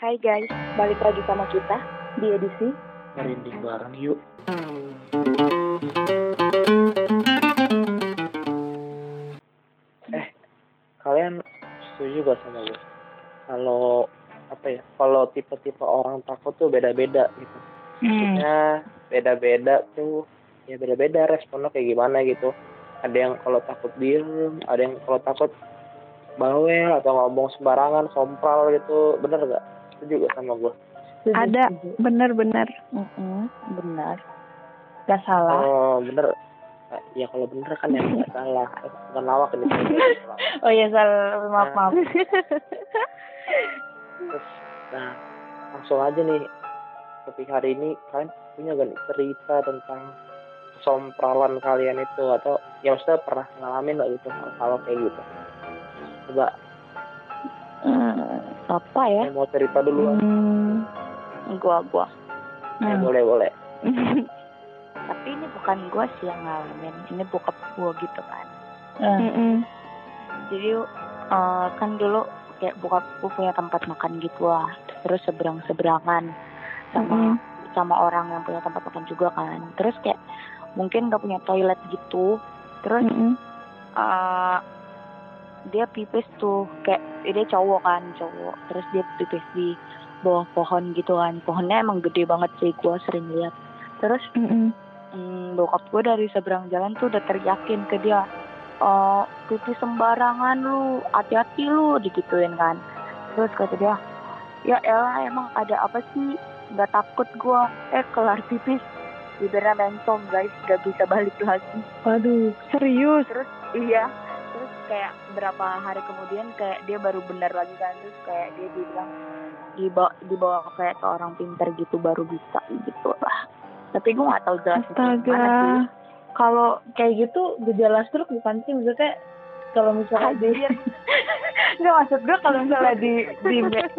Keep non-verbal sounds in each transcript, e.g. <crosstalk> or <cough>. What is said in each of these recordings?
Hai guys, balik lagi sama kita di edisi merinding bareng yuk. Eh kalian setuju gak sama gue kalau apa ya kalau tipe-tipe orang takut tuh beda-beda gitu. Maksudnya beda-beda tuh ya beda-beda responnya kayak gimana gitu. Ada yang kalau takut diem ada yang kalau takut bawel atau ngomong sembarangan sompral gitu. Bener gak setuju gak sama gue Ada, bener-bener. Mm-mm, benar. Gak salah. oh bener. Ya kalau bener kan yang nggak salah. Bukan lawak ini. <laughs> Oh iya salah, maaf maaf. terus nah langsung aja nih. Topik hari ini kalian punya gak nih cerita tentang sompralan kalian itu? Atau ya maksudnya pernah ngalamin gak gitu hal-hal kayak gitu? Coba. Hmm, apa ya? yang mau cerita dulu Hmm, gua gua. Eh, boleh boleh <laughs> Tapi ini bukan gua sih yang ngalamin, ini bokap gua gitu kan. Mm-mm. Jadi eh, kan dulu kayak bokap gua punya tempat makan gitu lah, terus seberang seberangan sama Mm-mm. sama orang yang punya tempat makan juga kan. Terus kayak mungkin nggak punya toilet gitu, terus Mm-mm. eh, dia pipis tuh kayak dia cowok kan cowok. Terus dia pipis di bawah pohon gitu kan. Pohonnya emang gede banget sih gua sering lihat. Terus Mm-mm. hmm, bokap gue dari seberang jalan tuh udah teriakin ke dia oh pipis sembarangan lu hati-hati lu digituin kan. Terus kata dia ya elah emang ada apa sih? Nggak takut gua. Eh kelar pipis bibirnya mentong guys. Gak bisa balik lagi. Waduh, serius. terus iya kayak berapa hari kemudian kayak dia baru benar lagi kan terus kayak dia bilang dibawa dibawa kayak ke orang pinter gitu baru bisa gitu lah. Tapi gue nggak tahu jelas Astaga. Kalau kayak gitu gejala stroke bukan sih? Maksudnya kalau misalnya di Enggak <laughs> maksud gue kalau misalnya di di med-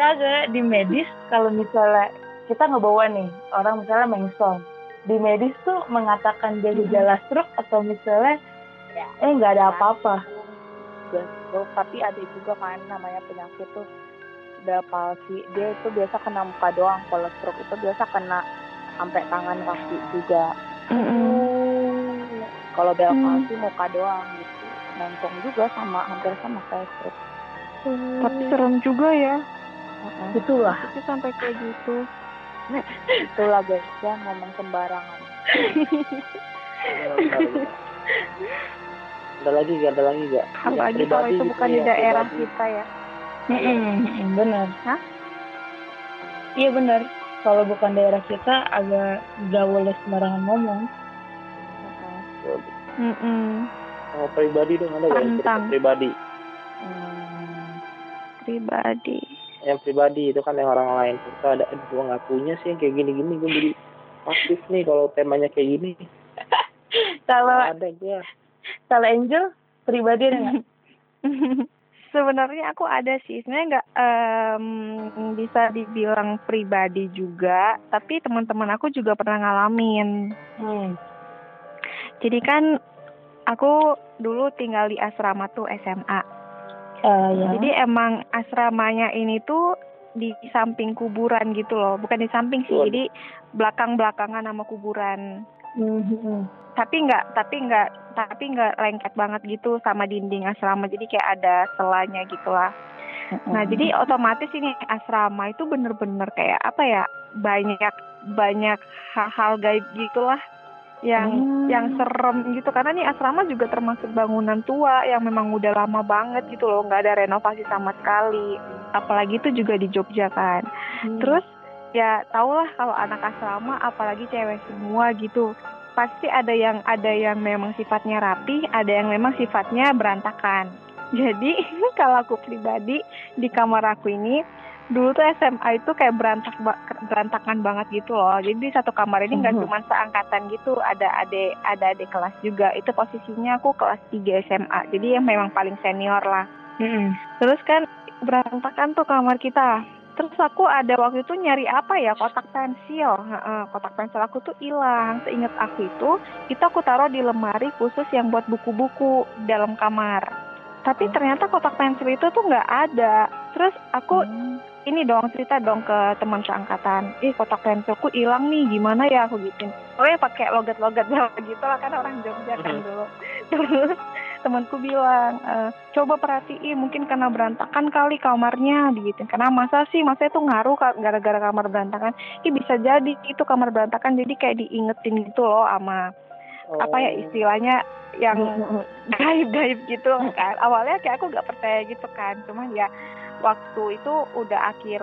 kagak di medis kalau misalnya kita ngebawa nih orang misalnya mengsong di medis tuh mengatakan dia gejala stroke atau misalnya Ya. eh nggak ada apa-apa. Stroke, tapi ada juga kan namanya penyakit tuh udah palsi. Dia itu biasa kena muka doang. Kalau stroke itu biasa kena sampai tangan kaki juga. Kalau bel Hmm. palsi muka doang gitu. Mentong juga sama hampir sama kayak stroke. Tapi serem juga ya. Itulah. Tapi sampai kayak gitu. Itulah guys. Ya ngomong sembarangan <laughs> ada lagi gak ada lagi gak apalagi Yang kalau itu gitu bukan ya, di daerah pribadi. kita ya. Mm-mm, bener Hah? iya bener kalau bukan daerah kita agak gak boleh sembarangan ngomong. Mm-mm. Oh, pribadi dong ada gak yang pribadi? Hmm, pribadi. Yang pribadi itu kan yang orang lain. Suka ada gue nggak punya sih yang kayak gini-gini. Gue jadi pasif nih kalau temanya kayak gini. <laughs> Kalau ada gue kalau Angel pribadi ada nggak <laughs> sebenarnya aku ada sih. Sebenarnya nggak em, bisa dibilang pribadi juga tapi teman-teman aku juga pernah ngalamin. Hmm. jadi kan aku dulu tinggal di asrama tuh SMA ya. jadi emang asramanya ini tuh di samping kuburan gitu loh. Bukan di samping sih Waduh. jadi belakang belakangan sama kuburan Hmm, tapi nggak tapi nggak tapi nggak lengket banget gitu sama dinding asrama. Jadi kayak ada selanya gitu lah nah jadi otomatis ini asrama itu bener-bener kayak apa ya banyak banyak hal-hal gaib gitulah yang Hmm. yang serem gitu. Karena nih asrama juga termasuk bangunan tua yang memang udah lama banget gitu loh. Nggak ada renovasi sama sekali. Apalagi itu juga di Jogja kan. Hmm. Terus ya tau lah kalau anak asrama apalagi cewek semua gitu pasti ada yang ada yang memang sifatnya rapi, ada yang memang sifatnya berantakan. Jadi <laughs> kalau aku pribadi di kamar aku ini dulu tuh SMA itu kayak berantak berantakan banget gitu loh. Jadi di satu kamar ini nggak Mhm. cuma seangkatan gitu, ada adik ada adik kelas juga. Itu posisinya aku kelas 3 SMA. Jadi yang memang paling senior lah. Terus kan berantakan tuh kamar kita. Terus aku ada waktu itu nyari apa ya kotak pensil. Kotak pensil aku tuh hilang. Seingat aku itu, itu aku taruh di lemari khusus yang buat buku-buku dalam kamar. Tapi ternyata kotak pensil itu tuh nggak ada. Terus aku Hmm. ini dong cerita dong ke teman seangkatan ih kotak pensilku hilang nih gimana ya aku gituin oh ya pakai logat-logat <laughs> gitu lah kan orang Jogja kan dulu terus temanku bilang e, coba perhatiin mungkin karena berantakan kali kamarnya gitu. Karena masa sih masa itu ngaruh gara-gara kamar berantakan? Ini bisa jadi itu kamar berantakan jadi kayak diingetin gitu loh sama oh. apa ya istilahnya yang gaib-gaib gitu kan. Awalnya kayak aku gak percaya gitu kan cuma ya waktu itu udah akhir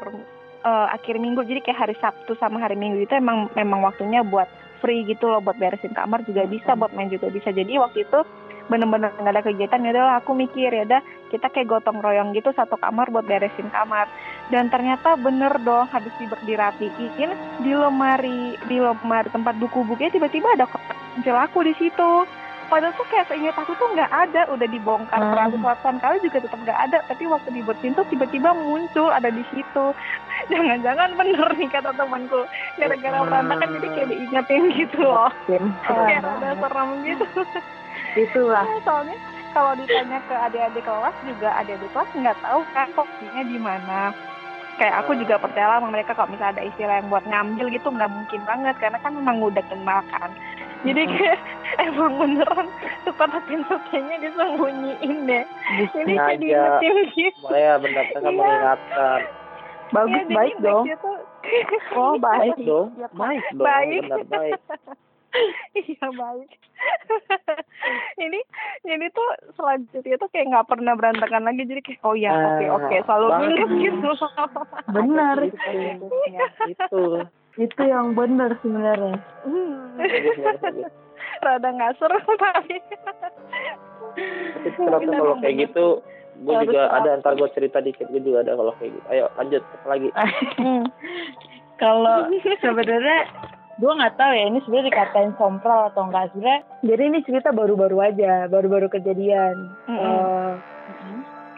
uh, akhir minggu jadi kayak hari Sabtu sama hari Minggu itu emang memang waktunya buat free gitu loh buat beresin kamar juga bisa buat main juga bisa. Jadi waktu itu bener-bener nggak ada kegiatan ya udah aku mikir ya udah kita kayak gotong royong gitu satu kamar buat beresin kamar. Dan ternyata bener dong habis dirapiin di lemari di lemari tempat buku bukunya tiba-tiba ada kecil aku di situ. Padahal tuh kayak seingat aku tuh nggak ada udah dibongkar hmm. ratusan kali juga tetap nggak ada. Tapi waktu dibersihin tuh tiba-tiba muncul ada di situ. <laughs> Jangan-jangan bener nih kata temanku. Gara-gara hmm. berantakan jadi kayak diingetin gitu loh. Kayak ada serem gitu <laughs> itulah. Ya, soalnya kalau ditanya ke adik-adik kelas juga adik-adik kelas nggak tahu kan kopinya di mana? Kayak aku juga percaya sama mereka kalau misalnya ada istilah yang buat ngambil gitu nggak mungkin banget karena kan memang udah kenal kan. Jadi kayak <laughs> emang beneran kotak pensil kayaknya disembunyiin deh. Ini kayak diingetin gitu. Ya benar kan iya. mengingatkan. Bagus ya, baik dong. tuh, oh baik <laughs> dong. Baik dong baik. benar baik <laughs> <laughs> iya baik. <laughs> Ini jadi tuh selanjutnya tuh kayak nggak pernah berantakan lagi. Jadi kayak oh ya oke okay, oke okay, selalu ingat gitu. Benar. <laughs> Itu itu yang benar sebenarnya. Hmm. rada nggak seru tapi. Kenapa kalau kayak gitu gue juga ada ntar gue cerita dikit gue juga ada kalau kayak gitu. Ayo lanjut apa lagi? Kalau sebenarnya gue nggak tahu ya ini sebenarnya dikatain sompral atau enggak sebenarnya jadi ini cerita baru-baru aja baru-baru kejadian. Mm -hmm. uh,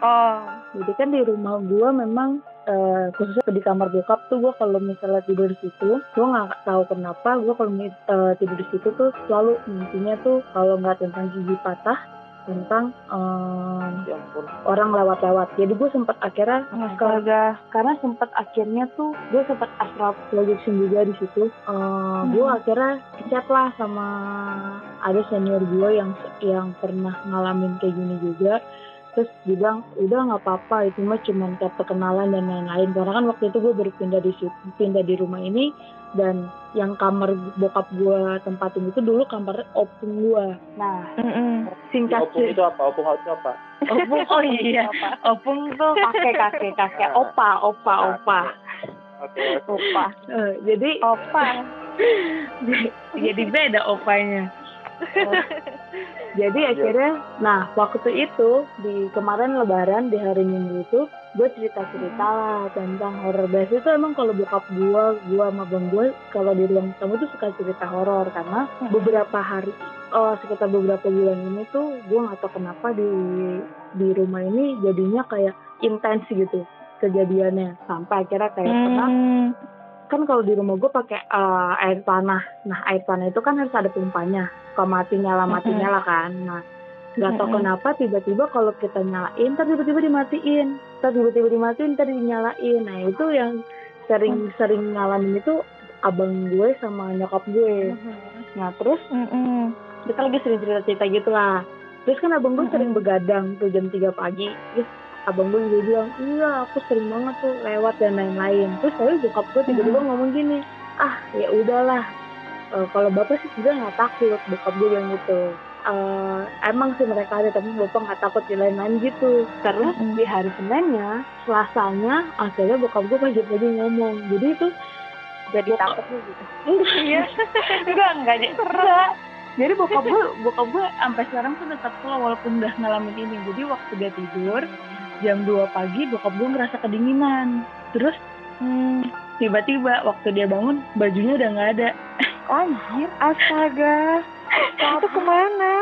oh. jadi kan di rumah gue memang uh, khususnya di kamar bokap tuh gue kalau misalnya tidur di situ gue nggak tahu kenapa gue kalau uh, tidur di situ tuh selalu intinya tuh kalau nggak tentang gigi patah tentang um, ya orang lewat-lewat. Jadi gue sempat akhirnya Astaga. karena sempat akhirnya tuh gue sempat astral projection juga di situ. Uh, hmm. Gue akhirnya chat lah sama ada senior gue yang yang pernah ngalamin kayak gini juga terus bilang udah nggak apa-apa itu mah cuma kayak perkenalan dan lain-lain karena kan waktu itu gue berpindah di pindah di rumah ini dan yang kamar bokap gue tempatin itu dulu kamar opung gue nah mm -mm. singkat opung itu apa? Opung itu apa? Opung <laughs> oh iya. Opung tuh kakek kakek kakek. Opa opa opa. okay, opa. Uh, jadi opa. <laughs> Jadi beda opanya <laughs> jadi akhirnya nah waktu itu di kemarin lebaran di hari minggu itu gue cerita cerita lah tentang horor biasa itu emang kalau bokap gue gue sama bang gue kalau di ruang tamu tuh suka cerita horor karena hmm. beberapa hari oh sekitar beberapa bulan ini tuh gue nggak tahu kenapa di di rumah ini jadinya kayak intens gitu kejadiannya sampai akhirnya kayak hmm. pernah kan kalau di rumah gue pakai uh, air tanah. Nah air tanah itu kan harus ada pompanya. Kalau mati nyala mati nyala kan. Nah nggak tahu kenapa tiba-tiba kalau kita nyalain, ntar tiba-tiba dimatiin, ntar tiba-tiba dimatiin, ntar dinyalain. Nah itu yang sering-sering ngalamin itu abang gue sama nyokap gue. Nah terus kita lagi sering cerita-cerita gitu lah. Terus kan abang gue sering begadang tuh jam 3 pagi. Terus abang gue juga bilang iya aku sering banget tuh lewat dan lain-lain. Terus saya bokap gue tiba-tiba hmm. ngomong gini ah ya udahlah uh, kalau bapak sih juga nggak takut bokap gue bilang gitu. Uh, emang sih mereka ada tapi bapak nggak takut di lain-lain gitu. Karena hmm. di hari seninnya selasanya akhirnya bokap gue pagi-pagi ngomong. Jadi itu jadi takut gitu iya enggak enggak enggak jadi bokap gue bokap gue sampai sekarang tuh tetap slow walaupun udah ngalamin ini. Jadi waktu dia tidur jam 2 pagi bokap gue ngerasa kedinginan terus hmm, tiba-tiba waktu dia bangun bajunya udah nggak ada anjir astaga itu ke mana?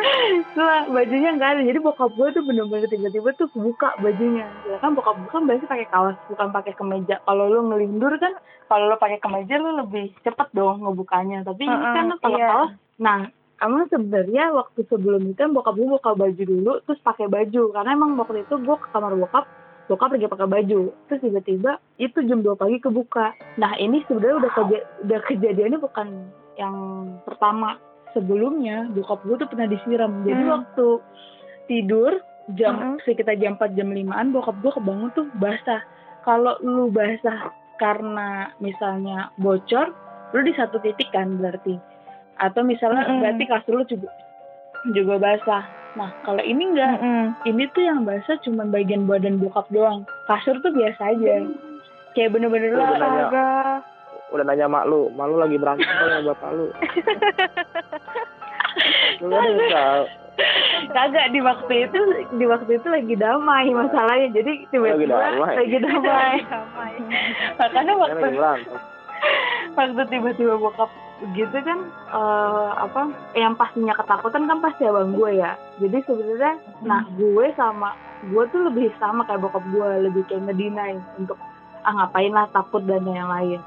Setelah bajunya nggak ada, jadi bokap gue tuh bener-bener tiba-tiba tuh buka bajunya. Ya kan bokap gue kan biasanya pakai kaos, bukan pakai kemeja. Kalau lu ngelindur kan, kalau lu pakai kemeja lu lebih cepet dong ngebukanya. Tapi uh -uh, ini kan kalau iya. kaos, nah emang sebenarnya waktu sebelum itu bokap gue buka baju dulu terus pakai baju. Karena emang waktu itu gue ke kamar bokap bokap lagi pakai baju. Terus tiba-tiba itu jam 2 pagi kebuka. Nah ini sebenarnya udah keja udah kejadiannya bukan yang pertama. Sebelumnya bokap gue tuh pernah disiram. Jadi Hmm. waktu tidur jam Hmm. sekitar jam 4 jam 5an bokap gue kebangun tuh basah. Kalau lu basah karena misalnya bocor lu di satu titik kan berarti atau misalnya Mm-mm. berarti kasur lu juga juga basah nah kalau ini enggak Mm-mm. ini tuh yang basah cuma bagian badan bokap doang kasur tuh biasa aja kayak bener-bener Udah lah nanya. Udah nanya mak lu mak lu lagi berantem sama bapak lu <laughs> lu kan bisa kagak di waktu itu di waktu itu lagi damai masalahnya jadi tiba-tiba Lagi damai. lagi damai Damai. <laughs> makanya kan waktu waktu tiba-tiba bokap gitu kan eh, apa yang pastinya ketakutan kan pasti abang gue ya. Jadi sebenarnya nah gue sama gue tuh lebih sama kayak bokap gue lebih kayak ngedinain untuk ah ngapain lah takut dan yang lain.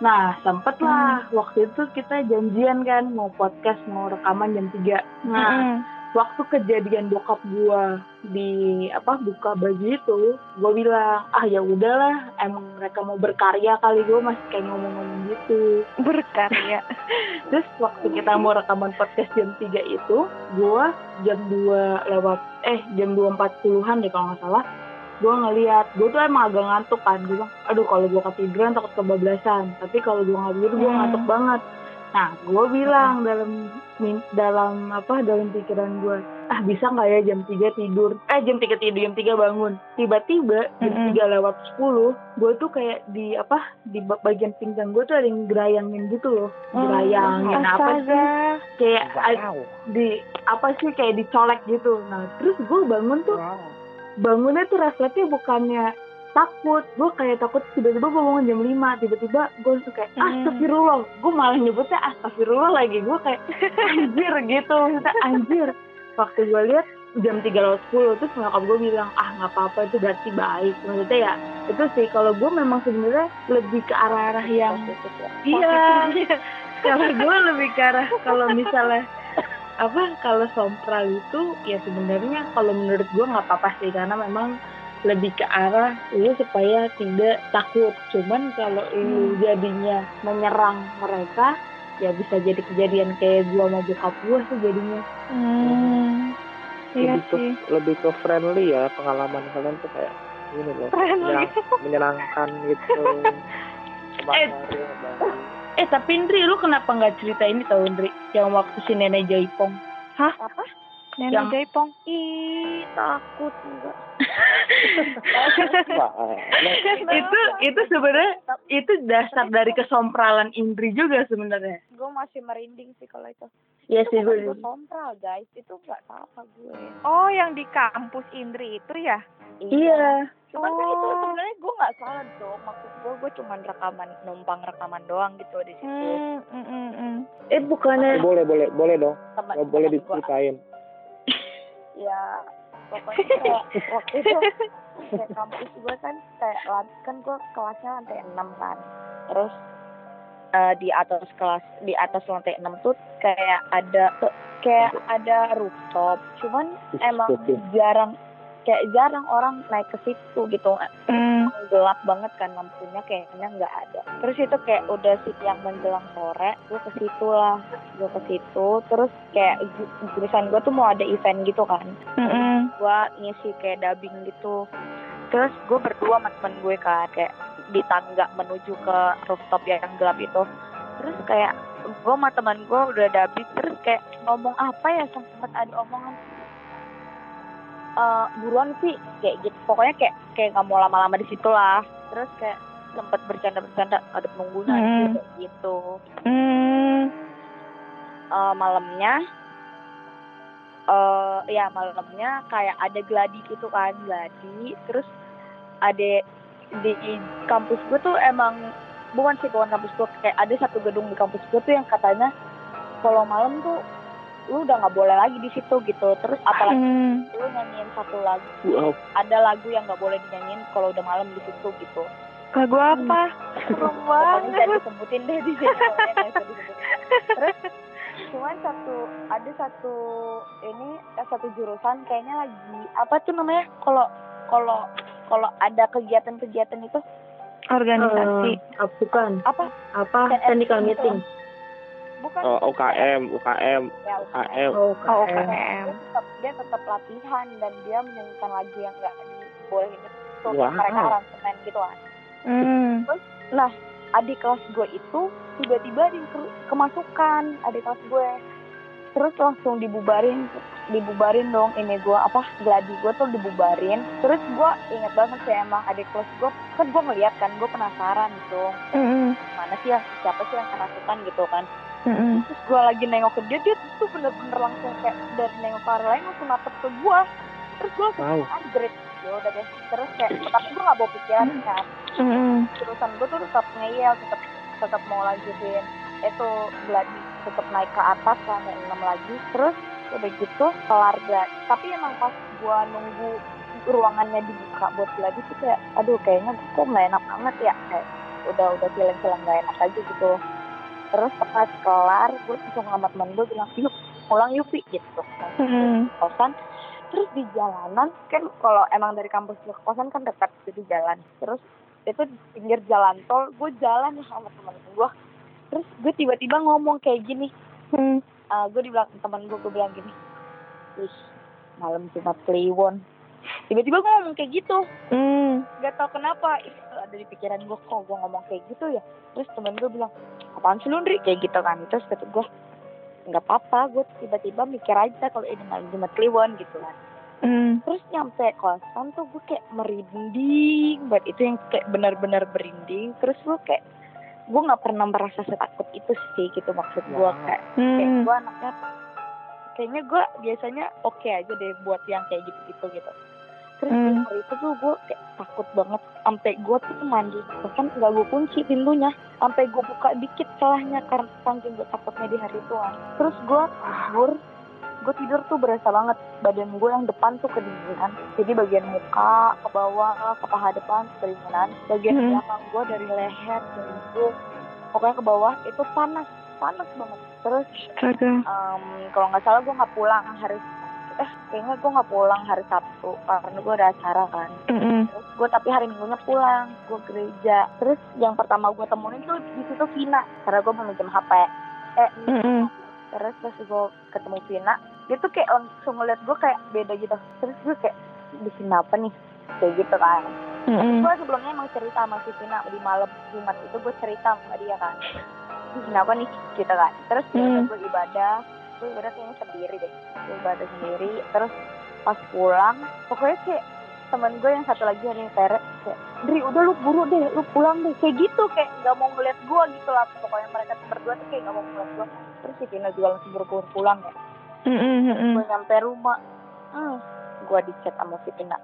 Nah sempet lah waktu itu kita janjian kan mau podcast mau rekaman jam 3 nah Mm-mm. Waktu kejadian bokap gua di apa buka baju itu gua bilang ah ya udahlah emang mereka mau berkarya kali. Gua masih kayak ngomong-ngomong gitu. Berkarya. <laughs> terus waktu kita mau rekaman podcast jam 3 itu gua jam 2 lewat eh jam 2.40an deh kalau nggak salah gua ngeliat gua tuh emang agak ngantuk kan. Gua bilang aduh kalau gua ketiduran takut kebablasan. Tapi kalau gua nggak tidur gua Hmm. ngantuk banget nah gua bilang dalam min- dalam apa dalam pikiran gua ah bisa nggak ya jam 3 tidur? Eh jam 3 tidur jam 3 bangun. Tiba-tiba jam Mm-mm. 3 lewat 10 gua tuh kayak di apa di ba- bagian pinggang gua tuh ada yang gerayangin gitu loh. Gerayangin apa sih? kayak wow. di apa sih kayak dicolek gitu. Nah terus gue bangun tuh wow. bangunnya tuh refleksnya bukannya takut. Gue kayak takut tiba-tiba gue bangun jam 5 tiba-tiba gue langsung kayak Hmm. astagfirullah. Gue malah nyebutnya astagfirullah lagi. Gue kayak <laughs> anjir gitu. Maksudnya anjir. Waktu gue lihat jam 3 lewat 10 terus nyokap gue bilang ah nggak apa-apa itu berarti baik. Maksudnya ya itu sih. Kalau gue memang sebenarnya lebih ke arah-arah yang iya. <laughs> Kalau gue lebih ke arah kalau misalnya apa kalau sompral itu ya sebenarnya kalau menurut gue nggak apa-apa sih. Karena memang lebih ke arah lu supaya tidak takut cuman kalau lu jadinya menyerang mereka ya bisa jadi kejadian kayak gua sama bokap gua sih jadinya Hmm. Iya lebih ke sih. lebih ke friendly ya pengalaman kalian tuh kayak ini loh Friendly. menyerang- menyenangkan gitu <laughs> Eh. Eh tapi Indri lu kenapa nggak cerita ini tau Indri yang waktu si nenek jaipong Apa? Nenek Yang- Jaipong. Ih, takut enggak. <laughs> Wah, eh, itu itu sebenarnya itu dasar dari kesompralan Indri juga sebenarnya Gue masih merinding sih kalau itu. Iya sih gue Itu sompral guys, itu nggak salah gue. Oh, yang di kampus Indri itu ya? iya Cuman kan itu Oh. sebenarnya gue nggak salah dong. Maksud gue, gue cuman rekaman, numpang rekaman doang gitu di situ. Hmm, mm, mm, mm. eh bukannya boleh boleh boleh dong Teman, boleh teman gua. Ya, pokoknya kayak waktu itu kayak kampus gue kan kayak kan gue kelasnya lantai 6 kan. Terus eh, di atas kelas di atas lantai 6 tuh kayak ada kayak ada rooftop. Cuman emang jarang kayak jarang orang naik ke situ gitu. Hmm. gelap banget kan lampunya kayaknya nggak ada. Terus itu kayak udah siang menjelang sore gue ke situ lah gue ke situ. Terus kayak ju- jurusan gue tuh mau ada event gitu kan. Mm, mm. gue ngisi kayak dubbing gitu. Terus gue berdua sama temen gue kan kayak di tangga menuju ke rooftop yang gelap itu. Terus kayak gue sama teman gue udah dubbing terus kayak ngomong apa ya sempat ada omongan eh buruan sih kayak gitu pokoknya kayak kayak nggak mau lama-lama di situ lah terus kayak sempat bercanda-bercanda ada penunggunya Hmm. kayak gitu Hmm. Eh, malamnya eh ya malamnya kayak ada gladi gitu kan gladi terus ada di kampus gue tuh emang bukan sih bukan kampus gue kayak ada satu gedung di kampus gue tuh yang katanya kalau malam tuh lu udah nggak boleh lagi di situ gitu. Terus apalagi Hmm. lu nyanyiin satu lagu. Wow. Ada lagu yang nggak boleh dinyanyiin kalau udah malam di situ gitu. Lagu apa? Serem banget. jangan disebutin deh di sini. Terus cuman satu ada satu ini eh, satu jurusan kayaknya lagi apa tuh namanya? Kalau kalau kalau ada kegiatan-kegiatan itu. Organisasi. Uh, bukan. Apa? Apa? Technical meeting bukan oh, UKM UKM ya UKM oh, oh UKM. UKM dia tetap dia tetap latihan dan dia menyanyikan lagu yang nggak dibolehin itu. Wow. mereka aransemen gitu kan. Hmm. nah adik kelas gue itu tiba-tiba di kemasukan adik kelas gue. Terus langsung dibubarin dibubarin dong ini gue apa gladi gue tuh dibubarin. Terus gue inget banget sih emang adik kelas gue kan gue ngeliat kan gue penasaran gitu. Mm-mm. mana sih ya siapa sih yang kerasukan gitu kan Mm-mm. terus gue lagi nengok ke dia dia tuh bener-bener langsung kayak dari nengok ke arah lain langsung natep ke gue terus gue langsung Wow. upgrade ya udah deh. Terus kayak tapi gue gak bawa pikiran kan. Mm-mm. jurusan gue tuh tetap ngeyel tetap tetap mau lanjutin. Itu gladi tetap naik ke atas lah naik enam lagi. Terus udah gitu kelar tapi emang pas gue nunggu ruangannya dibuka buat gladi tuh kayak aduh kayaknya kok nggak enak banget ya. Kayak udah udah feeling feeling nggak enak aja gitu terus pas kelar gue langsung sama temen gue bilang yuk pulang yuk Pi," gitu. Mm-mm. kosan. Terus di jalanan kan kalau emang dari kampus ke kosan kan dekat jadi jalan. Terus itu di pinggir jalan tol gue jalan sama temen gue terus gue tiba-tiba ngomong kayak gini. Hmm. uh, gue dibilang temen gue gue bilang gini ih malam Jumat Kliwon tiba-tiba gue ngomong kayak gitu. Hmm. gak tau kenapa itu ada di pikiran gue kok gue ngomong kayak gitu ya? Terus temen gue bilang apaan sih lu Ndri? Kayak gitu kan. Terus kata gue nggak apa-apa gue tiba-tiba mikir aja kalau ini malam Jumat Kliwon gitu kan. Hmm. terus nyampe kosan tuh gue kayak merinding banget. Itu yang kayak benar-benar berinding terus gue kayak gue nggak pernah merasa setakut itu sih gitu maksud gue Wow. kayak kayak Hmm. gue anaknya kayaknya gue biasanya oke aja deh buat yang kayak gitu-gitu gitu terus Hmm. itu tuh gue kayak takut banget. Sampai gue tuh mandi. Bahkan nggak gue kunci pintunya. Sampai gue buka dikit celahnya karena saking gue takutnya di hari itu kan terus gue tidur gue tidur tuh berasa banget. Badan gue yang depan tuh kedinginan. Jadi bagian muka ke bawah ke paha depan kedinginan. Bagian Hmm. belakang gue dari leher dari hidung. Pokoknya ke bawah itu panas. Panas banget. Terus Astaga. em, kalau nggak salah gue nggak pulang hari eh kayaknya gue nggak pulang hari Sabtu karena gue ada acara kan. Terus gue tapi hari minggunya pulang gue gereja. Terus yang pertama gue temuin tuh di situ Vina karena gue mau minjem HP eh Mm-mm. terus pas gue ketemu Vina dia tuh kayak langsung ngeliat gue kayak beda gitu. Terus gue kayak di sini apa nih? Kayak gitu kan. Mm-mm. gue sebelumnya emang cerita sama si Vina di malam Jumat itu gue cerita sama dia kan. Di sini apa nih? Gitu kan. Terus Hmm. gue ibadah gue ibadah kayaknya sendiri deh gue ibadah sendiri. Terus pas pulang pokoknya kayak temen gue yang satu lagi yang peret kayak Dri udah lu buru deh lu pulang deh. Kayak gitu kayak nggak mau ngeliat gue gitu lah. Pokoknya mereka berdua tuh kayak nggak mau ngeliat gue terus si Vina juga langsung buru-buru pulang ya. Gue nyampe rumah. Hmm, gue di chat sama si Vina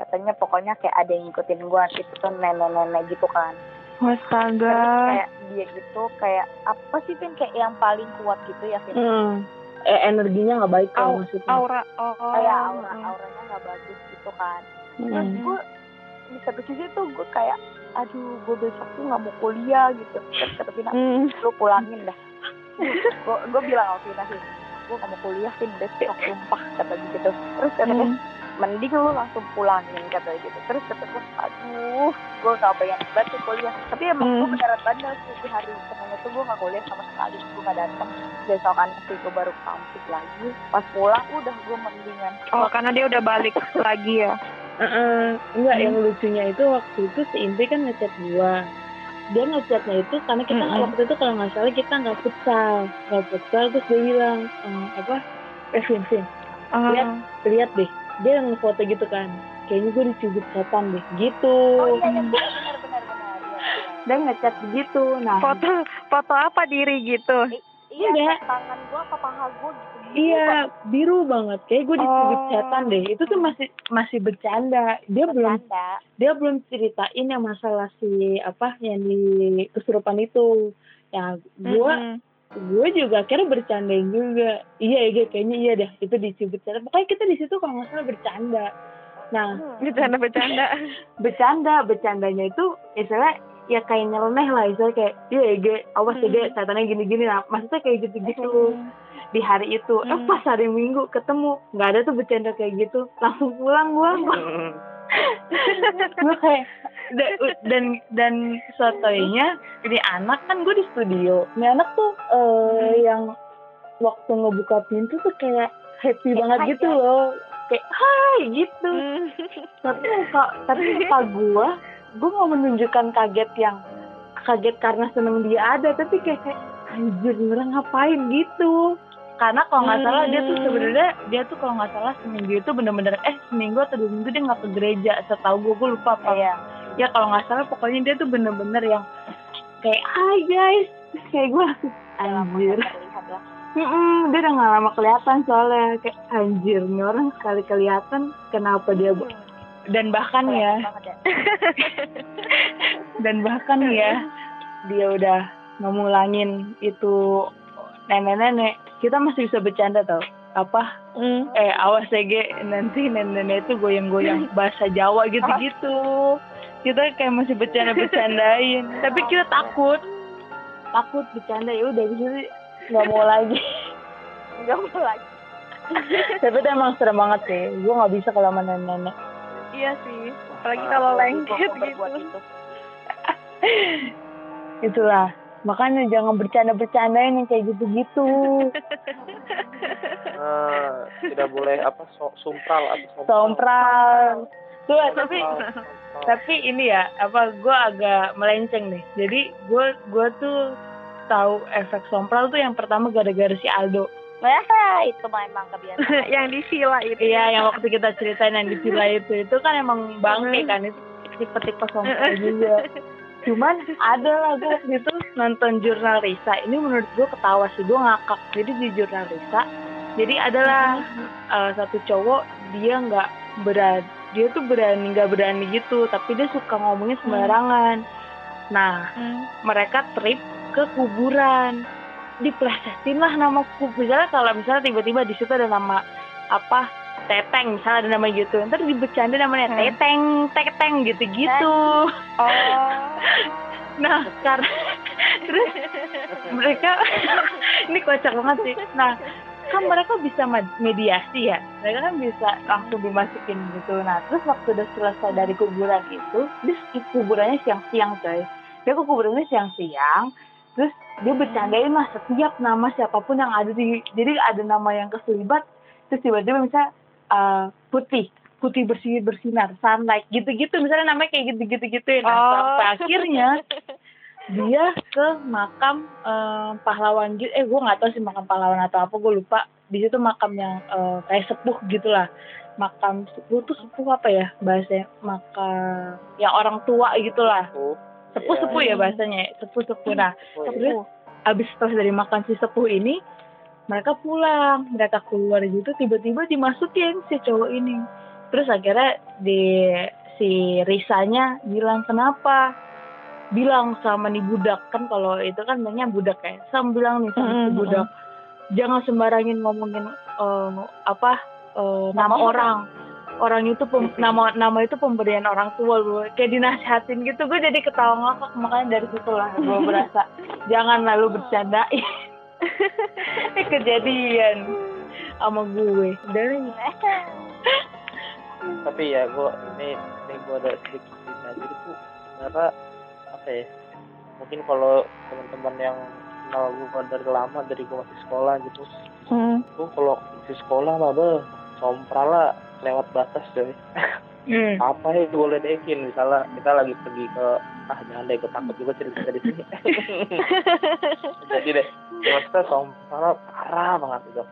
katanya pokoknya kayak ada yang ngikutin gue itu tuh nenek-nenek gitu kan terus Astaga. kayak dia gitu kayak apa sih Vin kayak yang paling kuat gitu ya Vin Hmm. Eh, energinya nggak baik Au- kalau maksudnya. Aura. Oh. kayak aura auranya nggak bagus gitu kan terus Hmm. gue di satu sisi tuh gue kayak aduh gue besok tuh nggak mau kuliah gitu terus kata Vina Hmm. lu pulangin dah <laughs> gue gue bilang sama Vina sih gue gak mau kuliah Vin besok sumpah kata gitu terus kata Hmm. Mending lu langsung pulangin kata gitu terus kata gue aduh gue gak pengen banget tuh kuliah tapi emang gue Hmm. beneran bandel sih di hari Senin itu gue gak kuliah sama sekali gue gak datang besokan sih gue baru kampus lagi pas pulang udah gue mendingan Oh, karena dia udah balik <laughs> lagi ya. Heeh. enggak Hmm. yang lucunya itu waktu itu si Indri kan ngechat gua dia ngechatnya itu karena kita Mm-mm. waktu itu kalau nggak salah kita nggak futsal nggak futsal terus dia bilang "Eh, apa eh Vin Vin Ah. Lihat. lihat deh dia yang foto gitu kan. Kayaknya gue dicubit setan deh. Gitu. Oh iya iya. Benar benar benar. Benar iya, iya. dia ngechat begitu nah. Foto foto apa diri gitu? iya Enggak. tangan gue apa paha gue gitu. Iya biru banget. Kayak gue dicubit Oh. setan deh. Itu tuh masih masih bercanda. Dia belum bercanda. dia belum ceritain yang masalah si apa yang di kesurupan itu. Ya gue Mm-mm. Gue juga akhirnya bercandain juga iya iya kayaknya iya dah itu dicubit setan pokoknya kita di situ kalau nggak salah bercanda nah <laughs> Hmm. Bercanda-bercanda. <laughs> bercanda bercandanya itu istilah ya kayak nyeleneh lah istilah kayak iya Ege awas Hmm. Ege setannya gini-gini lah maksudnya kayak gitu-gitu di hari itu eh Hmm. pas hari minggu ketemu nggak ada tuh bercanda kayak gitu langsung pulang gua <laughs> gue kayak da- dan dan sotoynya ini anak kan gue di studio. Ini anak tuh eh yang waktu ngebuka pintu tuh kayak happy banget hai, gitu guys. loh. Kayak hai gitu. Tapi muka tapi muka gue gue mau menunjukkan kaget yang kaget karena seneng dia ada. Tapi kayak kayak anjir orang ngapain gitu? Karena kalau nggak salah dia tuh Hmm. sebenarnya dia tuh kalau nggak salah seminggu itu bener-bener eh seminggu atau dua minggu dia nggak ke gereja. Setahu gue gue lupa apa. Iya. ya kalau nggak salah pokoknya dia tuh bener-bener yang kayak hai guys. Terus kayak gue langsung anjir. Lah. Mm-mm, dia udah nggak lama kelihatan soalnya. Kayak anjir nih orang sekali kelihatan. Kenapa dia bu- dan bahkan ya. ya. <laughs> dan bahkan ya dia udah ngomulangin itu nenek-nenek. Kita masih bisa bercanda tau. Apa? Hmm. eh awas Ege nanti nenek-nenek itu goyang-goyang <laughs> bahasa Jawa gitu-gitu kita kayak masih bercanda-bercandain tapi kita takut takut bercanda ya udah bisa nggak mau lagi <laughs> Enggak mau lagi. <laughs> tapi itu emang serem banget sih gue nggak bisa kalau sama nenek-nenek Iya sih. Apalagi Ah, kalau lengket gitu. itu. itulah makanya jangan bercanda-bercandain yang kayak gitu-gitu Eh, <laughs> tidak boleh apa so, sumpral atau sompral tuh tapi. Tapi ini ya apa gue agak melenceng nih jadi gue gue tuh tahu efek sompral tuh yang pertama gara-gara si Aldo. Wah, itu memang kebiasaan. <laughs> yang di villa itu. iya yang waktu kita ceritain yang di villa itu. Itu kan emang bangke kan itu tipe-tipe sompral juga. <laughs> Cuman ada lah gue waktu itu nonton jurnal Risa. Ini menurut gue ketawa sih gue ngakak. Jadi di jurnal Risa jadi adalah uh, satu cowok dia nggak berani dia tuh berani nggak berani gitu tapi dia suka ngomongin sembarangan. Nah Hmm. mereka trip ke kuburan. Diplesetin lah nama kubur misalnya kalau misalnya tiba-tiba di situ ada nama apa teteng misalnya ada nama gitu. Ntar dibecanda namanya Hmm. teteng teteng gitu-gitu. <laughs> Oh. nah karena <laughs> terus mereka <laughs> ini kocak banget sih. Nah kan mereka bisa med- mediasi ya. Mereka kan bisa langsung dimasukin gitu. Nah terus waktu udah selesai dari kuburan itu dia kuburannya siang-siang coy dia ke kuburannya siang-siang terus dia bercandain lah setiap nama siapa pun yang ada di jadi ada nama yang keselibat terus tiba-tiba misalnya eh, putih putih bersih bersinar sunlight gitu-gitu. Misalnya namanya kayak gitu-gitu gitu nah Oh. sampai akhirnya dia ke makam eh, pahlawan gitu eh gue nggak tahu sih makam pahlawan atau apa gue lupa. Di situ makam yang eh, kayak sepuh gitulah. Makam sepuh tuh sepuh apa ya bahasanya? Makam yang orang tua gitulah. Sepuh. Iya. sepuh ya bahasanya sepuh sepuh. nah terus abis setelah dari makan si sepuh ini mereka pulang mereka keluar gitu tiba-tiba dimasukin si cowok ini. Terus akhirnya di si Risanya bilang kenapa bilang sama nih budak kan kalau itu kan namanya budak ya. Sam bilang nih sama si Mm-mm. budak jangan sembarangin ngomongin eh, apa eh, nama Nama orang. Orang itu pem- <laughs> nama nama itu pemberian orang tua gue kayak dinasihatin gitu gue jadi ketawa ngakak makanya dari situ lah gue <laughs> berasa jangan lalu bercandain. <laughs> Ini kejadian sama gue. Dari tapi ya gue ini ini gue ada sedikit cerita jadi tuh sebenarnya apa ya mungkin kalau teman-teman yang kenal gue dari lama dari gue masih sekolah gitu. Hmm. gue kalau masih sekolah mah be sompral lah lewat batas coy. Hmm. apa ya gue ledekin misalnya kita lagi pergi ke ah jangan deh gue takut juga cerita di sini. <laughs> Jadi deh maksudnya sompral parah banget itu.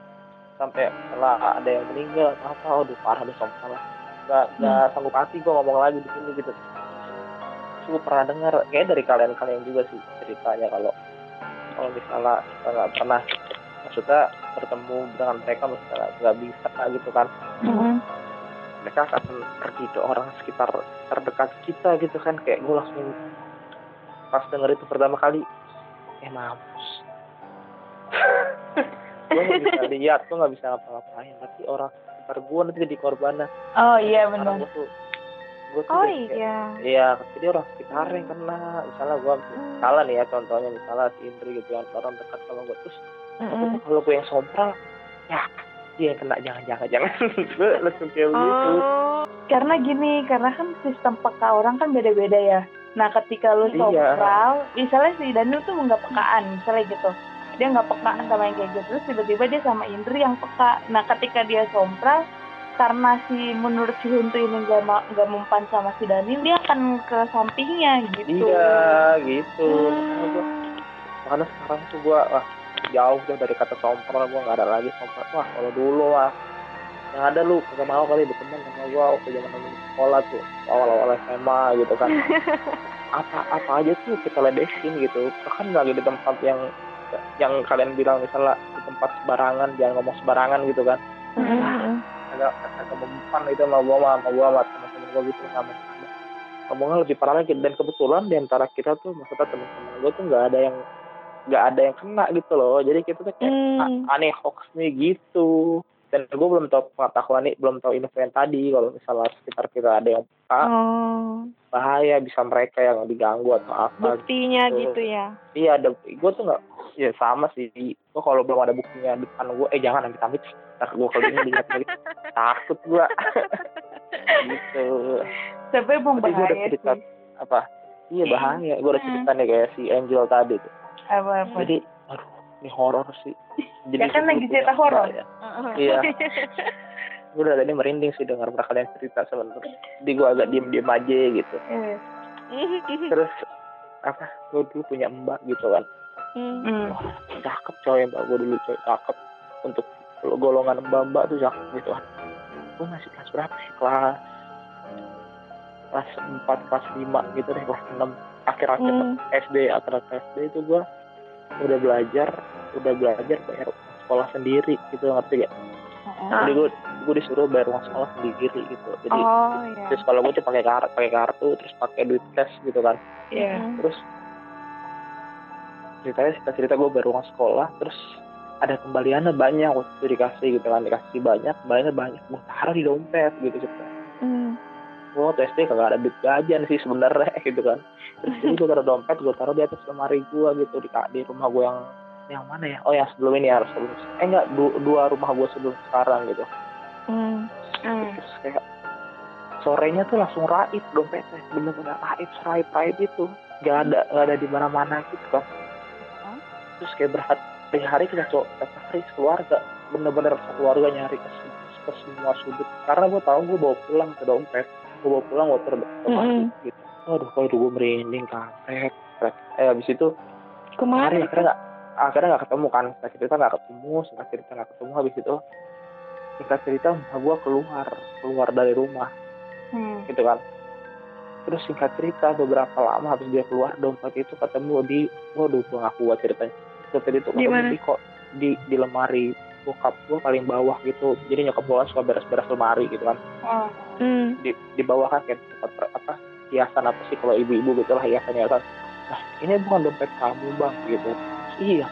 Sampai setelah ada yang meninggal apa aduh parah deh sompral lah. Gak gak sanggup hati gue ngomong lagi di sini gitu gue pernah dengar kayak dari kalian-kalian juga sih ceritanya kalau kalau misalnya kita nggak pernah maksudnya bertemu dengan mereka misalnya nggak bisa gitu kan. Hmm. mereka akan pergi ke orang sekitar terdekat kita gitu kan kayak gue langsung pas denger itu pertama kali eh mampus. <laughs> Gue nggak bisa lihat gue nggak bisa ngapa-ngapain tapi orang sekitar gue nanti jadi korbannya. Oh iya benar. gue tuh gue tuh Oh iya. Iya, jadi orang sekitar yang kena. Misalnya gua salah nih ya contohnya misalnya si Indri gitu yang orang dekat sama gua terus Mm-mm. kalau gue yang sompral ya dia yang kena jangan jangan jangan <laughs> gue langsung kayak begitu Oh. karena gini karena kan sistem peka orang kan beda-beda ya nah ketika lu Iya. sompral misalnya si Daniel tuh nggak pekaan misalnya gitu dia nggak pekaan sama yang kayak gitu terus tiba-tiba dia sama Indri yang peka nah ketika dia sompral karena si menurut si Huntu ini nggak ma- nggak mempan sama si Daniel dia akan ke sampingnya gitu. Iya gitu. Hmm. Gua- makanya sekarang tuh gua wah jauh jauh dari kata sompral gua nggak ada lagi sompral. Wah kalau dulu wah yang ada lu kagak mau kali berteman sama gua waktu zaman sekolah tuh awal-awal SMA gitu kan. <laughs> Apa apa aja tuh kita ledekin gitu. Bahkan lagi di tempat yang yang kalian bilang misalnya di tempat sembarangan jangan ngomong sembarangan gitu kan. Mm-mm. Agak agak mempan itu sama gua sama sama gua sama teman-teman gua gitu sama sama ngomongnya lebih parah lagi dan kebetulan di antara kita tuh maksudnya teman-teman gua tuh nggak ada yang nggak ada yang kena gitu loh. Jadi kita tuh kayak Hmm. "Ah, aneh hoax nih gitu dan gue belum tahu pengetahuan nih belum tahu info yang tadi. Kalau misalnya sekitar kita ada yang peka Oh, bahaya bisa mereka yang diganggu atau apa buktinya gitu. gitu ya. iya ada gue tuh nggak ya sama sih. Gue kalau belum ada buktinya depan gue eh jangan amit amit tak gue kalau ini dilihat lagi <laughs> takut gue <laughs> gitu. Tapi emang gue udah bahaya cerita sih. apa? Iya bahaya. Gue udah Hmm. cerita nih kayak si Angel tadi tuh. Apa apa? Jadi ini horor sih. <laughs> Ya kan lagi cerita horor. ya. iya. Gue <laughs> udah tadi merinding sih dengar mereka kalian cerita sebenarnya jadi gue agak diem diem aja gitu. Eh, terus apa? Gue dulu punya mbak gitu kan. Hmm. wah cakep coy mbak gue dulu coy cakep. Untuk golongan mbak mbak tuh cakep gitu kan. Gue masih kelas berapa sih? Kelas kelas empat kelas lima gitu deh kelas enam. Akhir akhir Hmm. SD atau SD itu gue udah belajar udah belajar bayar sekolah sendiri gitu ngerti gak? Ah. Jadi gue gue disuruh bayar uang sekolah sendiri gitu. Jadi Oh, ya. terus kalau gue tuh pakai kartu pakai kartu terus pakai duit cash gitu kan. Iya. Mm. Terus ceritanya cerita cerita gue bayar uang sekolah terus ada kembaliannya banyak waktu itu dikasih gitu kan dikasih banyak banyak banyak gue taruh di dompet gitu cerita Hmm. Gue waktu SD kagak ada duit jajan sih sebenarnya <laughs> gitu kan. Terus jadi gue taruh dompet gue taruh di atas lemari gue gitu di di rumah gue yang yang mana ya? Oh yang sebelum ini harus sebelum eh enggak du- dua rumah gue sebelum sekarang gitu. Hmm. Hmm. terus kayak sorenya tuh langsung raib dompetnya bener-bener raib raib raib itu. Nggak ada nggak ada di mana-mana gitu kan. Terus kayak berhari-hari kita coba kita cari keluarga bener-bener keluarga nyari ke, ke semua sudut. Karena gue tahu gue bawa pulang ke dompet gue bawa pulang di lemari Mm-mm. gitu waduh kalau gue merinding kampret kampret. eh habis itu Ke mana? hari akhirnya nggak akhirnya nggak ketemu kan singkat cerita nggak ketemu singkat cerita nggak ketemu habis itu singkat cerita gue keluar keluar dari rumah Hmm. gitu kan terus singkat cerita beberapa lama habis dia keluar dompet itu ketemu di waduh gue nggak kuat ceritanya dompet itu ketemu di kok di di lemari bokap gue paling bawah gitu jadi nyokap gue suka beres-beres lemari gitu kan Oh. Hmm. di di bawah kan kayak tempat per- apa hiasan apa sih kalau ibu-ibu gitu lah hiasannya kan nah ini bukan dompet kamu bang gitu iya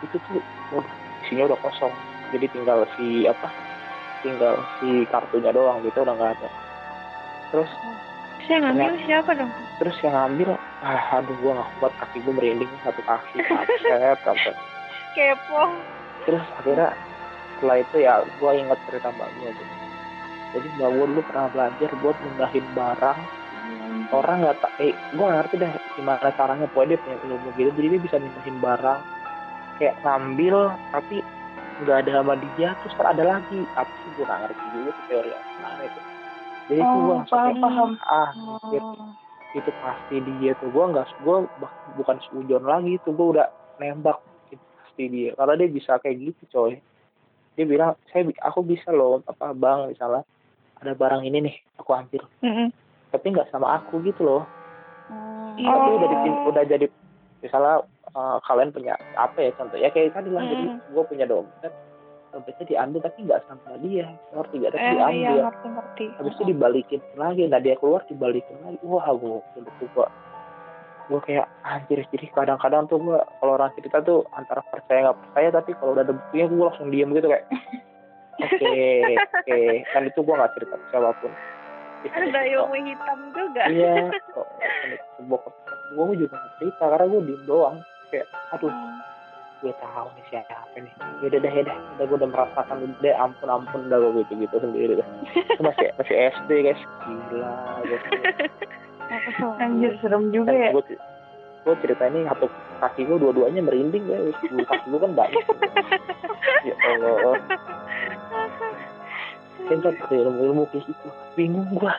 itu tuh waduh, isinya udah kosong jadi tinggal si apa tinggal si kartunya doang gitu udah nggak ada terus Saya ngambil siapa dong? terus yang ngambil ah aduh gua nggak kuat kaki gue merinding satu kaki <laughs> kampret kampret Kepo. Terus akhirnya setelah itu ya gua inget cerita mbak gue tuh. Jadi mbak gue dulu pernah belajar buat mindahin barang. Orang nggak tak eh gue ngerti deh gimana caranya pokoknya dia punya ilmu gitu. Jadi dia bisa mindahin barang. Kayak ngambil tapi nggak ada sama dia terus kan ada lagi. Apa sih gue nggak ngerti juga tuh teori apa itu. Jadi tuh gue Oh, langsung paham, kayak, paham. ah anjir, Oh. itu pasti dia tuh. Gue nggak gue bukan seujon lagi tuh. Gue udah nembak pasti dia. Karena dia bisa kayak gitu coy. Dia bilang saya aku bisa loh apa bang misalnya ada barang ini nih aku ambil Mm-mm. tapi nggak sama aku gitu loh. Iya. tapi udah udah jadi misalnya uh, kalian punya apa ya contoh ya kayak tadi lah jadi Hmm. gue punya dompet dompetnya diambil tapi nggak sama dia ngerti nggak? Tapi Eh, iya diambil. ngerti-ngerti. habis itu dibalikin lagi nah dia keluar dibalikin lagi. Wah gue udah gue gue kayak anjir jadi kadang-kadang tuh gue kalau orang cerita tuh antara percaya nggak percaya tapi kalau udah ada buktinya gue langsung diem gitu kayak oke oke. Kan itu gue nggak cerita siapa pun. Ada ilmu hitam juga. iya kok bokap gue juga nggak cerita karena gue diem doang. Kayak aduh gue tahu nih siapa nih. Ya udah deh ya udah. Udah gue udah merasakan udah ampun ampun udah gue gitu gitu sendiri dah. Masih masih SD guys. Gila gue <laughs> anjir serem juga ya. Gue, gue cerita ini satu kaki gue dua-duanya merinding ya. Kaki gue kan banyak. Ya Allah. Pintar pakai ilmu ilmu kayak gitu bingung gue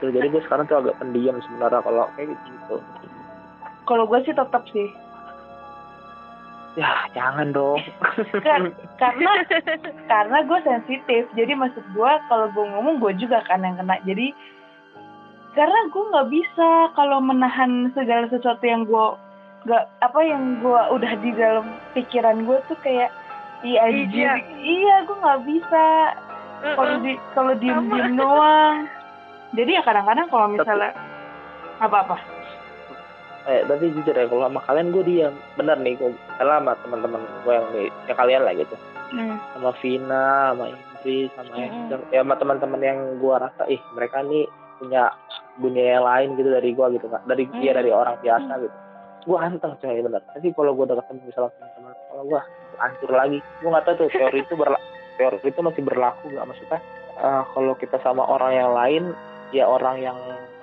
gitu. jadi gue sekarang tuh agak pendiam sebenarnya kalau kayak gitu. Kalau gue sih tetap sih. Ya jangan dong. Kar karena karena gue sensitif. Jadi maksud gue kalau gue ngomong gue juga kan yang kena. Jadi karena gue nggak bisa kalau menahan segala sesuatu yang gue nggak apa yang gue udah di dalam pikiran gue tuh kayak iya iya, iya gue nggak bisa. Kalau di kalau diem diem doang. Jadi ya kadang-kadang kalau misalnya apa apa eh tapi jujur ya kalau sama kalian gue diam bener nih gue sama teman-teman gue yang di ya kalian lah gitu. Hmm. sama Vina sama Indri sama hmm. Ya sama teman-teman yang gue rasa ih mereka nih punya dunia yang lain gitu dari gue gitu kan dari dia hmm. dari orang biasa hmm. gitu gue anteng coy bener tapi kalau gue udah ketemu misalnya teman-teman kalau gue hancur lagi gue nggak tahu tuh teori itu berlaku teori itu masih berlaku nggak maksudnya uh, kalau kita sama orang yang lain ya orang yang